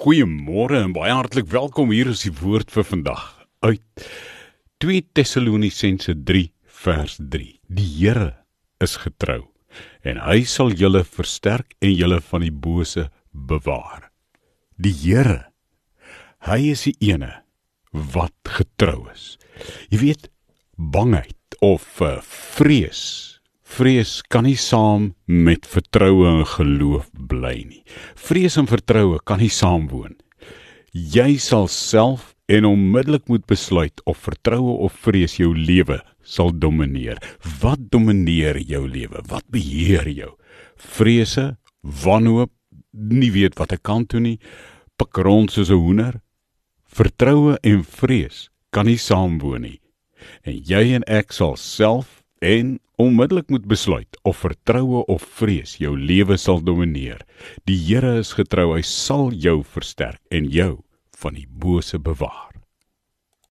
Goeiemôre en baie hartlik welkom hier is die woord vir vandag uit 2 Tessalonisense 3 vers 3. Die Here is getrou en hy sal julle versterk en julle van die bose bewaar. Die Here hy is die ene wat getrou is. Jy weet bangheid of uh, vrees Vrees kan nie saam met vertroue en geloof bly nie. Vrees en vertroue kan nie saam woon. Jy sal self en onmiddellik moet besluit of vertroue of vrees jou lewe sal domineer. Wat domineer jou lewe? Wat beheer jou? Vrese, wanhoop, nie weet wat ek kan doen nie, pik rond soos 'n hoender. Vertroue en vrees kan nie saam woon nie. En jy en ek sal self en onmiddellik moet besluit of vertroue of vrees jou lewe sal domineer. Die Here is getrou, hy sal jou versterk en jou van die bose bewaar.